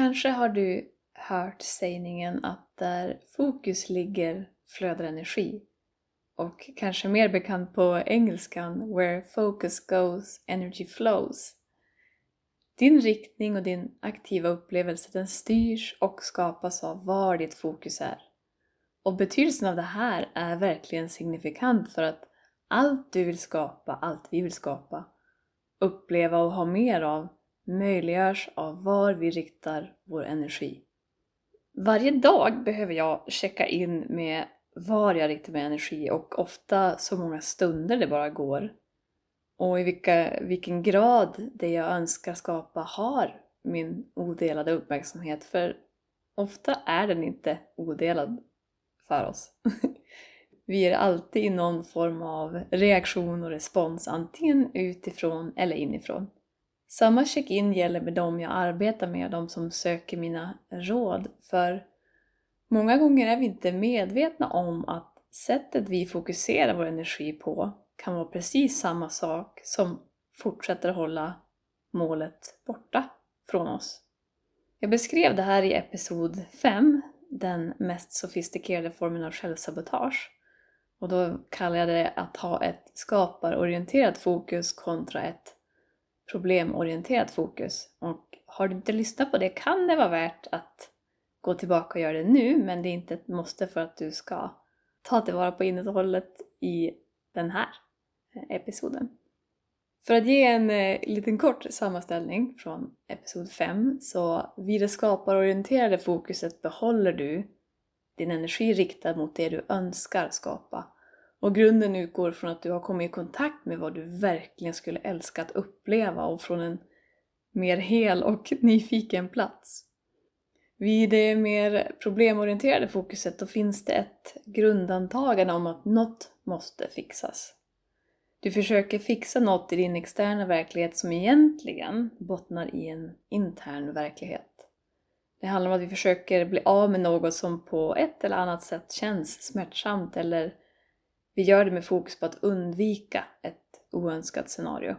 Kanske har du hört sägningen att där fokus ligger flödar energi. Och kanske mer bekant på engelskan “Where focus goes, energy flows”. Din riktning och din aktiva upplevelse den styrs och skapas av var ditt fokus är. Och betydelsen av det här är verkligen signifikant för att allt du vill skapa, allt vi vill skapa, uppleva och ha mer av möjliggörs av var vi riktar vår energi. Varje dag behöver jag checka in med var jag riktar min energi och ofta så många stunder det bara går. Och i vilka, vilken grad det jag önskar skapa har min odelade uppmärksamhet. För ofta är den inte odelad för oss. Vi är alltid i någon form av reaktion och respons, antingen utifrån eller inifrån. Samma check-in gäller med dem jag arbetar med, de som söker mina råd. För många gånger är vi inte medvetna om att sättet vi fokuserar vår energi på kan vara precis samma sak som fortsätter hålla målet borta från oss. Jag beskrev det här i episod 5, den mest sofistikerade formen av självsabotage. Och då kallar jag det att ha ett skaparorienterat fokus kontra ett problemorienterat fokus. Och har du inte lyssnat på det kan det vara värt att gå tillbaka och göra det nu, men det är inte ett måste för att du ska ta tillvara på innehållet i den här eh, episoden. För att ge en eh, liten kort sammanställning från episod 5 så vid det skaparorienterade fokuset behåller du din energi riktad mot det du önskar skapa och grunden utgår från att du har kommit i kontakt med vad du verkligen skulle älska att uppleva och från en mer hel och nyfiken plats. Vid det mer problemorienterade fokuset då finns det ett grundantagande om att något måste fixas. Du försöker fixa något i din externa verklighet som egentligen bottnar i en intern verklighet. Det handlar om att vi försöker bli av med något som på ett eller annat sätt känns smärtsamt eller vi gör det med fokus på att undvika ett oönskat scenario.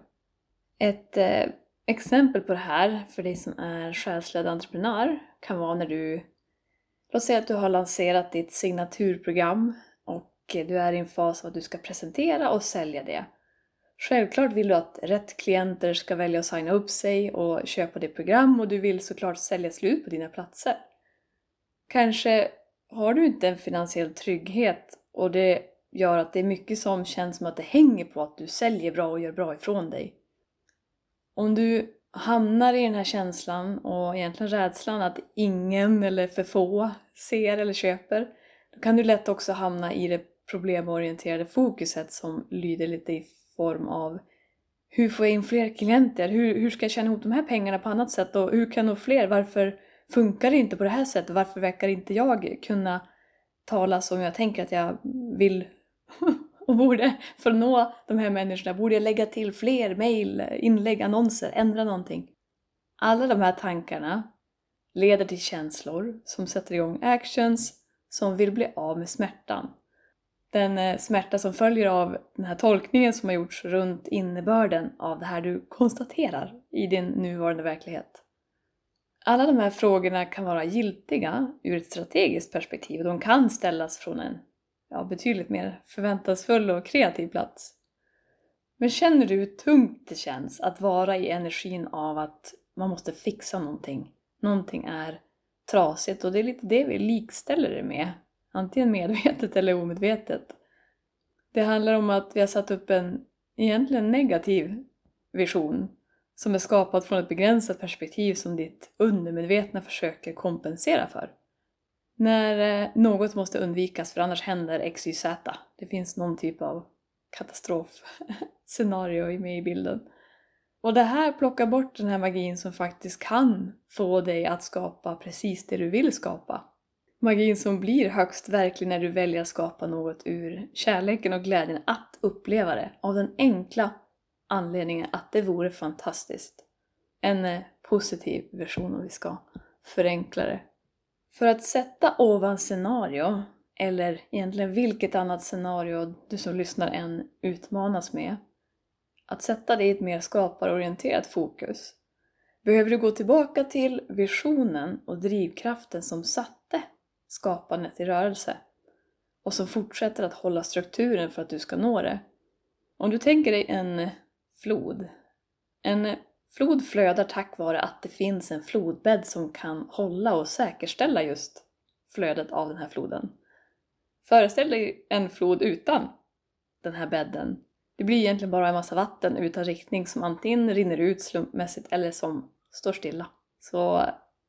Ett eh, exempel på det här för dig som är själsledd entreprenör kan vara när du, låt säga att du har lanserat ditt signaturprogram och du är i en fas av att du ska presentera och sälja det. Självklart vill du att rätt klienter ska välja att signa upp sig och köpa ditt program och du vill såklart sälja slut på dina platser. Kanske har du inte en finansiell trygghet och det gör att det är mycket som känns som att det hänger på att du säljer bra och gör bra ifrån dig. Om du hamnar i den här känslan och egentligen rädslan att ingen eller för få ser eller köper, då kan du lätt också hamna i det problemorienterade fokuset som lyder lite i form av hur får jag in fler klienter? Hur, hur ska jag tjäna ihop de här pengarna på annat sätt? Och hur kan jag nå fler? Varför funkar det inte på det här sättet? Varför verkar inte jag kunna tala som jag tänker att jag vill och borde, för att nå de här människorna, borde jag lägga till fler mejl, inlägg, annonser, ändra någonting? Alla de här tankarna leder till känslor som sätter igång actions som vill bli av med smärtan. Den eh, smärta som följer av den här tolkningen som har gjorts runt innebörden av det här du konstaterar i din nuvarande verklighet. Alla de här frågorna kan vara giltiga ur ett strategiskt perspektiv och de kan ställas från en ja, betydligt mer förväntansfull och kreativ plats. Men känner du hur tungt det känns att vara i energin av att man måste fixa någonting? Någonting är trasigt och det är lite det vi likställer det med. Antingen medvetet eller omedvetet. Det handlar om att vi har satt upp en egentligen negativ vision som är skapad från ett begränsat perspektiv som ditt undermedvetna försöker kompensera för. När eh, något måste undvikas för annars händer X, Y, Z. Det finns någon typ av katastrofscenario med i bilden. Och det här plockar bort den här magin som faktiskt kan få dig att skapa precis det du vill skapa. Magin som blir högst verklig när du väljer att skapa något ur kärleken och glädjen att uppleva det. Av den enkla anledningen att det vore fantastiskt. En eh, positiv version om vi ska förenkla det. För att sätta ovan scenario, eller egentligen vilket annat scenario du som lyssnar än utmanas med, att sätta det i ett mer skaparorienterat fokus, behöver du gå tillbaka till visionen och drivkraften som satte skapandet i rörelse och som fortsätter att hålla strukturen för att du ska nå det. Om du tänker dig en flod. En flod flödar tack vare att det finns en flodbädd som kan hålla och säkerställa just flödet av den här floden. Föreställ dig en flod utan den här bädden. Det blir egentligen bara en massa vatten utan riktning som antingen rinner ut slumpmässigt eller som står stilla. Så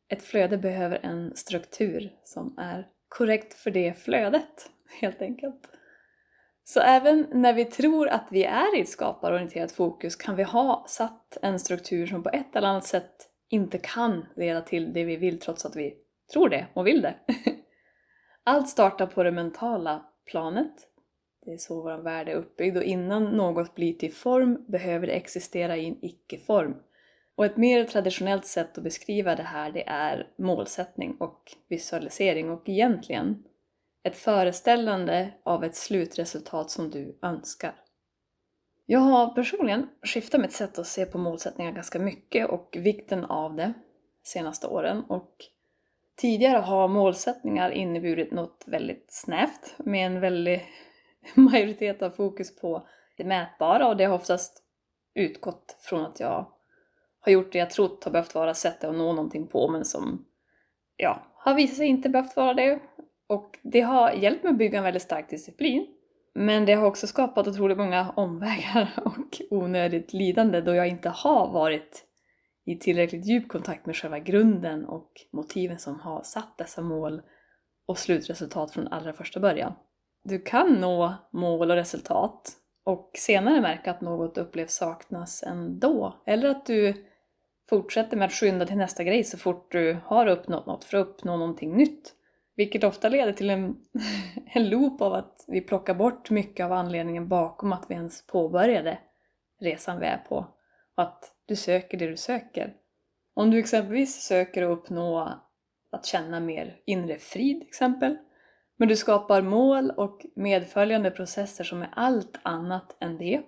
ett flöde behöver en struktur som är korrekt för det flödet, helt enkelt. Så även när vi tror att vi är i ett skaparorienterat fokus kan vi ha satt en struktur som på ett eller annat sätt inte kan leda till det vi vill trots att vi tror det och vill det. Allt startar på det mentala planet. Det är så vår värld är uppbyggd och innan något blir till form behöver det existera i en icke-form. Och ett mer traditionellt sätt att beskriva det här det är målsättning och visualisering och egentligen ett föreställande av ett slutresultat som du önskar. Jag har personligen skiftat mitt sätt att se på målsättningar ganska mycket och vikten av det senaste åren. Och tidigare har målsättningar inneburit något väldigt snävt med en väldig majoritet av fokus på det mätbara. Och det har oftast utgått från att jag har gjort det jag trott har behövt vara sättet att nå någonting på men som ja, har visat sig inte behövt vara det och det har hjälpt mig att bygga en väldigt stark disciplin. Men det har också skapat otroligt många omvägar och onödigt lidande då jag inte har varit i tillräckligt djup kontakt med själva grunden och motiven som har satt dessa mål och slutresultat från allra första början. Du kan nå mål och resultat och senare märka att något upplevs saknas ändå. Eller att du fortsätter med att skynda till nästa grej så fort du har uppnått något för att uppnå någonting nytt. Vilket ofta leder till en, en loop av att vi plockar bort mycket av anledningen bakom att vi ens påbörjade resan vi är på. Och att du söker det du söker. Om du exempelvis söker att uppnå att känna mer inre frid exempel. Men du skapar mål och medföljande processer som är allt annat än det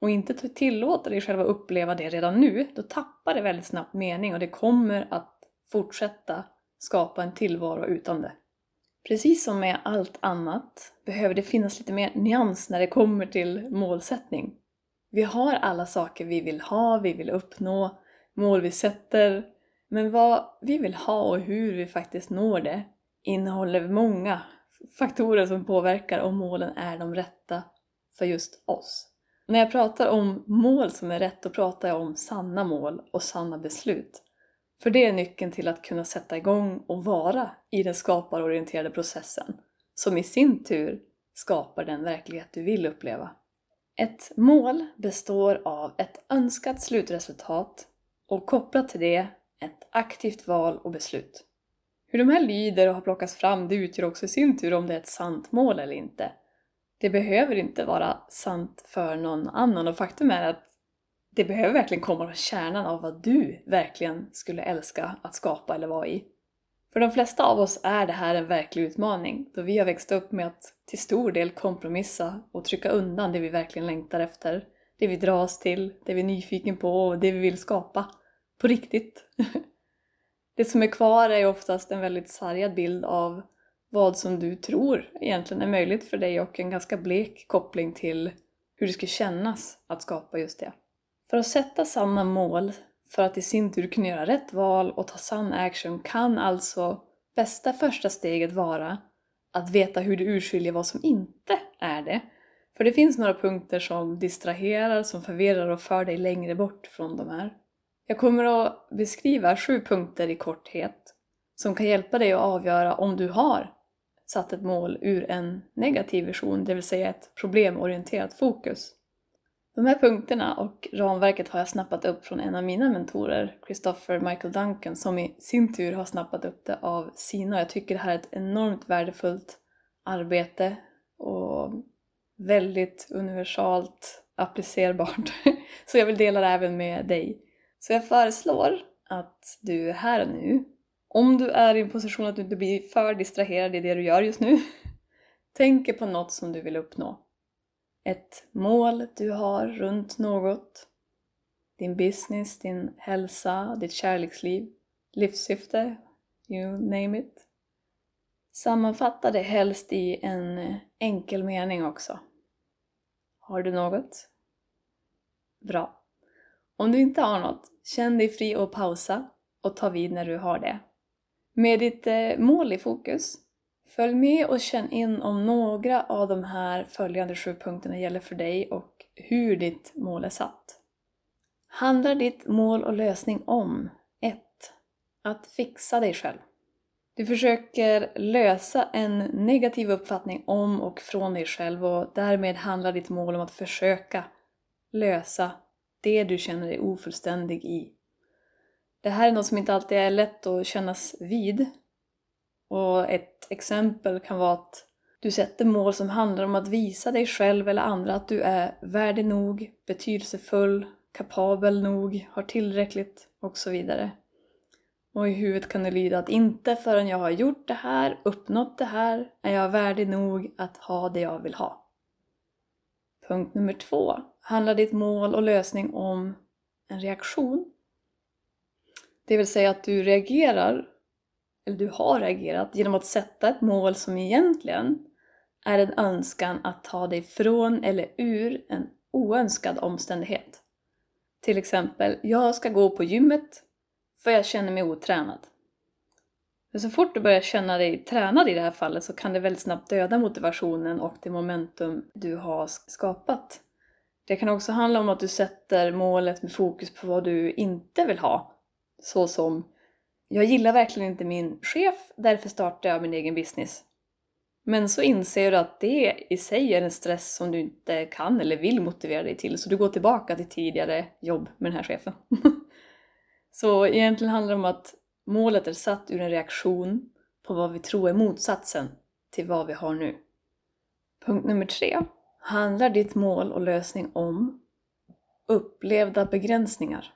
och inte tillåter dig själv att uppleva det redan nu, då tappar det väldigt snabbt mening och det kommer att fortsätta skapa en tillvaro utan det. Precis som med allt annat behöver det finnas lite mer nyans när det kommer till målsättning. Vi har alla saker vi vill ha, vi vill uppnå, mål vi sätter, men vad vi vill ha och hur vi faktiskt når det innehåller många faktorer som påverkar om målen är de rätta för just oss. När jag pratar om mål som är rätt, då pratar jag om sanna mål och sanna beslut. För det är nyckeln till att kunna sätta igång och vara i den skaparorienterade processen, som i sin tur skapar den verklighet du vill uppleva. Ett mål består av ett önskat slutresultat och kopplat till det ett aktivt val och beslut. Hur de här lyder och har plockats fram det utgör också i sin tur om det är ett sant mål eller inte. Det behöver inte vara sant för någon annan och faktum är att det behöver verkligen komma från kärnan av vad du verkligen skulle älska att skapa eller vara i. För de flesta av oss är det här en verklig utmaning, då vi har växt upp med att till stor del kompromissa och trycka undan det vi verkligen längtar efter, det vi dras till, det vi är nyfiken på och det vi vill skapa. På riktigt. Det som är kvar är oftast en väldigt sargad bild av vad som du tror egentligen är möjligt för dig och en ganska blek koppling till hur det skulle kännas att skapa just det. För att sätta sanna mål för att i sin tur kunna göra rätt val och ta sann action kan alltså bästa första steget vara att veta hur du urskiljer vad som inte är det. För det finns några punkter som distraherar, som förvirrar och för dig längre bort från de här. Jag kommer att beskriva sju punkter i korthet som kan hjälpa dig att avgöra om du har satt ett mål ur en negativ vision, det vill säga ett problemorienterat fokus. De här punkterna och ramverket har jag snappat upp från en av mina mentorer, Christopher Michael Duncan, som i sin tur har snappat upp det av sina. Jag tycker det här är ett enormt värdefullt arbete och väldigt universalt applicerbart. Så jag vill dela det även med dig. Så jag föreslår att du här och nu, om du är i en position att du inte blir för distraherad i det du gör just nu, tänker på något som du vill uppnå. Ett mål du har runt något. Din business, din hälsa, ditt kärleksliv, livssyfte, you name it. Sammanfatta det helst i en enkel mening också. Har du något? Bra. Om du inte har något, känn dig fri att pausa och ta vid när du har det. Med ditt eh, mål i fokus, följ med och känn in om några av de här följande sju punkterna gäller för dig och hur ditt mål är satt. Handlar ditt mål och lösning om 1. Att fixa dig själv. Du försöker lösa en negativ uppfattning om och från dig själv och därmed handlar ditt mål om att försöka lösa det du känner dig ofullständig i. Det här är något som inte alltid är lätt att kännas vid. Och ett exempel kan vara att du sätter mål som handlar om att visa dig själv eller andra att du är värdig nog, betydelsefull, kapabel nog, har tillräckligt och så vidare. Och i huvudet kan det lyda att inte förrän jag har gjort det här, uppnått det här, är jag värdig nog att ha det jag vill ha. Punkt nummer två. Handlar ditt mål och lösning om en reaktion? Det vill säga att du reagerar, eller du har reagerat, genom att sätta ett mål som egentligen är en önskan att ta dig från eller ur en oönskad omständighet. Till exempel, jag ska gå på gymmet för jag känner mig otränad. Men så fort du börjar känna dig tränad i det här fallet så kan det väldigt snabbt döda motivationen och det momentum du har skapat. Det kan också handla om att du sätter målet med fokus på vad du inte vill ha. Så som jag gillar verkligen inte min chef, därför startar jag min egen business. Men så inser du att det i sig är en stress som du inte kan eller vill motivera dig till, så du går tillbaka till tidigare jobb med den här chefen. Så egentligen handlar det om att målet är satt ur en reaktion på vad vi tror är motsatsen till vad vi har nu. Punkt nummer tre. Handlar ditt mål och lösning om upplevda begränsningar?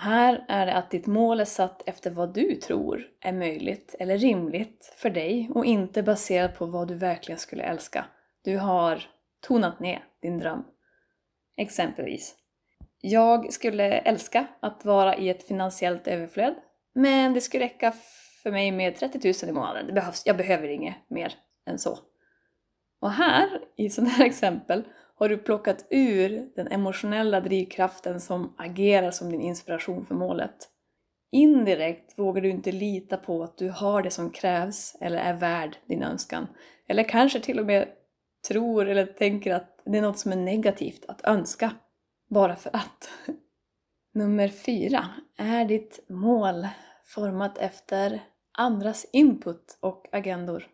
Här är det att ditt mål är satt efter vad du tror är möjligt eller rimligt för dig och inte baserat på vad du verkligen skulle älska. Du har tonat ner din dröm. Exempelvis. Jag skulle älska att vara i ett finansiellt överflöd, men det skulle räcka för mig med 30 000 i månaden. Det behövs, jag behöver inget mer än så. Och här, i sådana här exempel, har du plockat ur den emotionella drivkraften som agerar som din inspiration för målet. Indirekt vågar du inte lita på att du har det som krävs eller är värd din önskan. Eller kanske till och med tror eller tänker att det är något som är negativt att önska bara för att. Nummer fyra. Är ditt mål format efter andras input och agendor?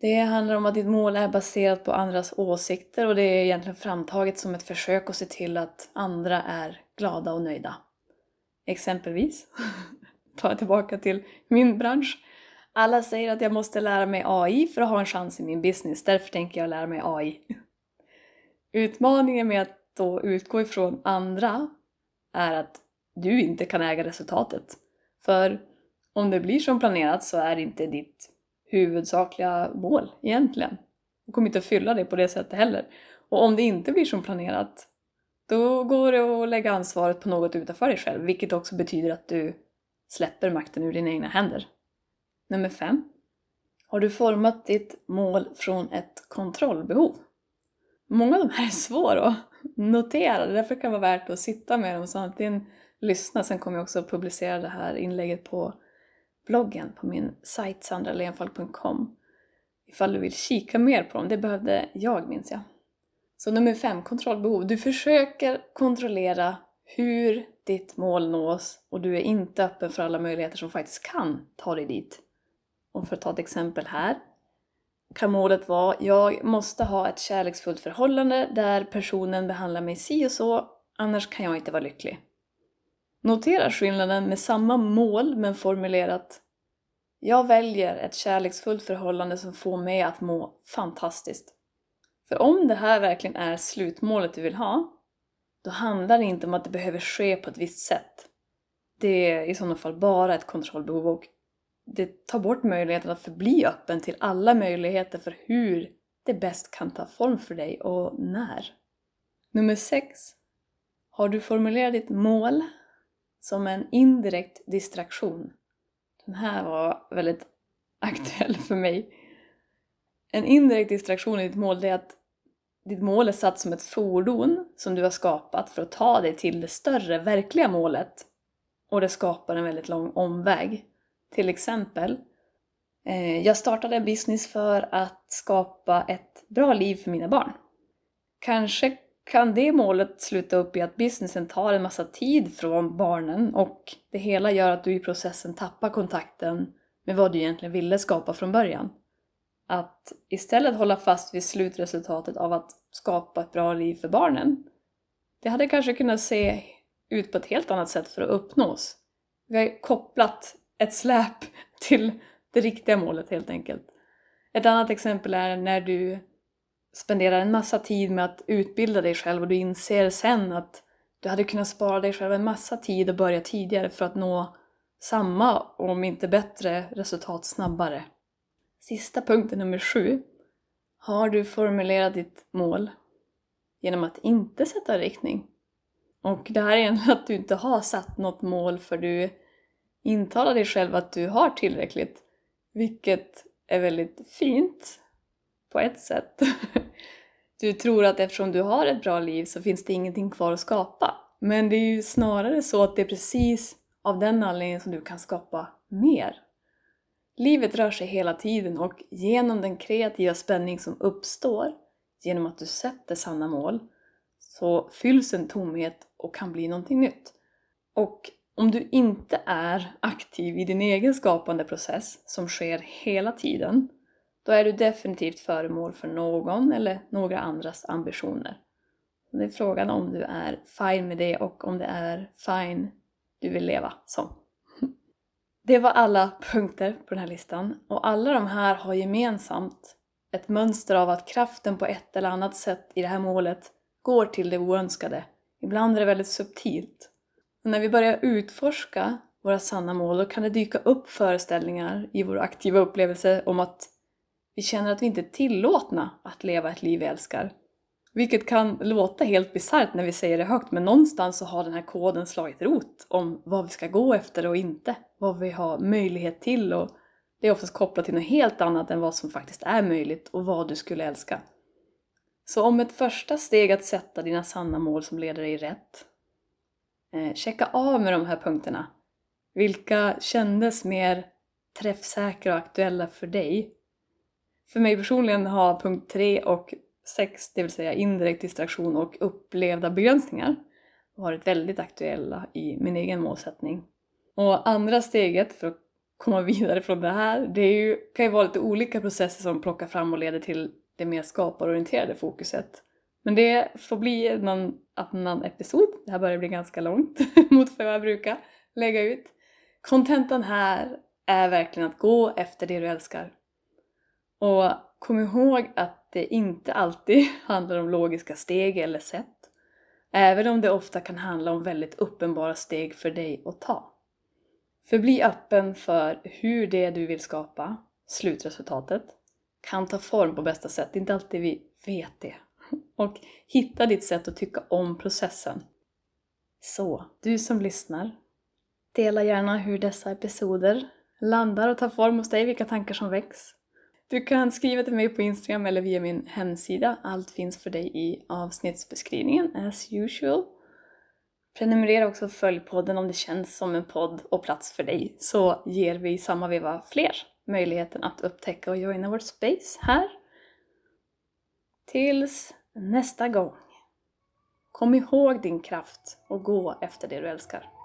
Det handlar om att ditt mål är baserat på andras åsikter och det är egentligen framtaget som ett försök att se till att andra är glada och nöjda. Exempelvis, tar jag tillbaka till min bransch. Alla säger att jag måste lära mig AI för att ha en chans i min business, därför tänker jag lära mig AI. Utmaningen med att då utgå ifrån andra är att du inte kan äga resultatet. För om det blir som planerat så är det inte ditt huvudsakliga mål egentligen. Och kommer inte att fylla det på det sättet heller. Och om det inte blir som planerat, då går det att lägga ansvaret på något utanför dig själv, vilket också betyder att du släpper makten ur dina egna händer. Nummer fem. Har du format ditt mål från ett kontrollbehov? Många av de här är svåra att notera. Därför kan det vara värt att sitta med dem. Så antingen lyssna, sen kommer jag också publicera det här inlägget på bloggen på min sajt sandralenfalk.com ifall du vill kika mer på dem. Det behövde jag minns jag. Så nummer fem, kontrollbehov. Du försöker kontrollera hur ditt mål nås och du är inte öppen för alla möjligheter som faktiskt kan ta dig dit. Och för att ta ett exempel här kan målet vara jag måste ha ett kärleksfullt förhållande där personen behandlar mig si och så, annars kan jag inte vara lycklig. Notera skillnaden med samma mål men formulerat jag väljer ett kärleksfullt förhållande som får mig att må fantastiskt. För om det här verkligen är slutmålet du vill ha, då handlar det inte om att det behöver ske på ett visst sätt. Det är i sådana fall bara ett kontrollbehov och det tar bort möjligheten att förbli öppen till alla möjligheter för hur det bäst kan ta form för dig och när. Nummer 6. Har du formulerat ditt mål som en indirekt distraktion? Den här var väldigt aktuell för mig. En indirekt distraktion i ditt mål är att ditt mål är satt som ett fordon som du har skapat för att ta dig till det större, verkliga målet. Och det skapar en väldigt lång omväg. Till exempel, eh, jag startade en business för att skapa ett bra liv för mina barn. Kanske kan det målet sluta upp i att businessen tar en massa tid från barnen och det hela gör att du i processen tappar kontakten med vad du egentligen ville skapa från början. Att istället hålla fast vid slutresultatet av att skapa ett bra liv för barnen. Det hade kanske kunnat se ut på ett helt annat sätt för att uppnås. Vi har kopplat ett släp till det riktiga målet helt enkelt. Ett annat exempel är när du spenderar en massa tid med att utbilda dig själv och du inser sen att du hade kunnat spara dig själv en massa tid och börja tidigare för att nå samma, om inte bättre, resultat snabbare. Sista punkten nummer sju. Har du formulerat ditt mål genom att inte sätta riktning? Och det här är egentligen att du inte har satt något mål för du intalar dig själv att du har tillräckligt. Vilket är väldigt fint på ett sätt. Du tror att eftersom du har ett bra liv så finns det ingenting kvar att skapa. Men det är ju snarare så att det är precis av den anledningen som du kan skapa mer. Livet rör sig hela tiden och genom den kreativa spänning som uppstår genom att du sätter sanna mål så fylls en tomhet och kan bli någonting nytt. Och om du inte är aktiv i din egen skapande process som sker hela tiden, då är du definitivt föremål för någon eller några andras ambitioner. Det är frågan om du är fine med det och om det är fine du vill leva som. Det var alla punkter på den här listan och alla de här har gemensamt ett mönster av att kraften på ett eller annat sätt i det här målet går till det oönskade. Ibland är det väldigt subtilt. Men när vi börjar utforska våra sanna mål då kan det dyka upp föreställningar i vår aktiva upplevelse om att vi känner att vi inte är tillåtna att leva ett liv vi älskar. Vilket kan låta helt bisarrt när vi säger det högt, men någonstans så har den här koden slagit rot om vad vi ska gå efter och inte. Vad vi har möjlighet till och det är oftast kopplat till något helt annat än vad som faktiskt är möjligt och vad du skulle älska. Så om ett första steg att sätta dina sanna mål som leder dig rätt, eh, checka av med de här punkterna. Vilka kändes mer träffsäkra och aktuella för dig? För mig personligen har punkt 3 och 6, det vill säga indirekt distraktion och upplevda begränsningar, varit väldigt aktuella i min egen målsättning. Och andra steget för att komma vidare från det här, det är ju, kan ju vara lite olika processer som plockar fram och leder till det mer skaparorienterade fokuset. Men det får bli någon annan episod. Det här börjar bli ganska långt mot vad jag brukar lägga ut. Kontentan här är verkligen att gå efter det du älskar. Och kom ihåg att det inte alltid handlar om logiska steg eller sätt. Även om det ofta kan handla om väldigt uppenbara steg för dig att ta. Förbli öppen för hur det du vill skapa, slutresultatet, kan ta form på bästa sätt. Det är inte alltid vi vet det. Och hitta ditt sätt att tycka om processen. Så, du som lyssnar, dela gärna hur dessa episoder landar och tar form hos dig, vilka tankar som väcks. Du kan skriva till mig på Instagram eller via min hemsida. Allt finns för dig i avsnittsbeskrivningen as usual. Prenumerera också och följ podden om det känns som en podd och plats för dig så ger vi samma veva fler möjligheten att upptäcka och joina vårt space här. Tills nästa gång. Kom ihåg din kraft och gå efter det du älskar.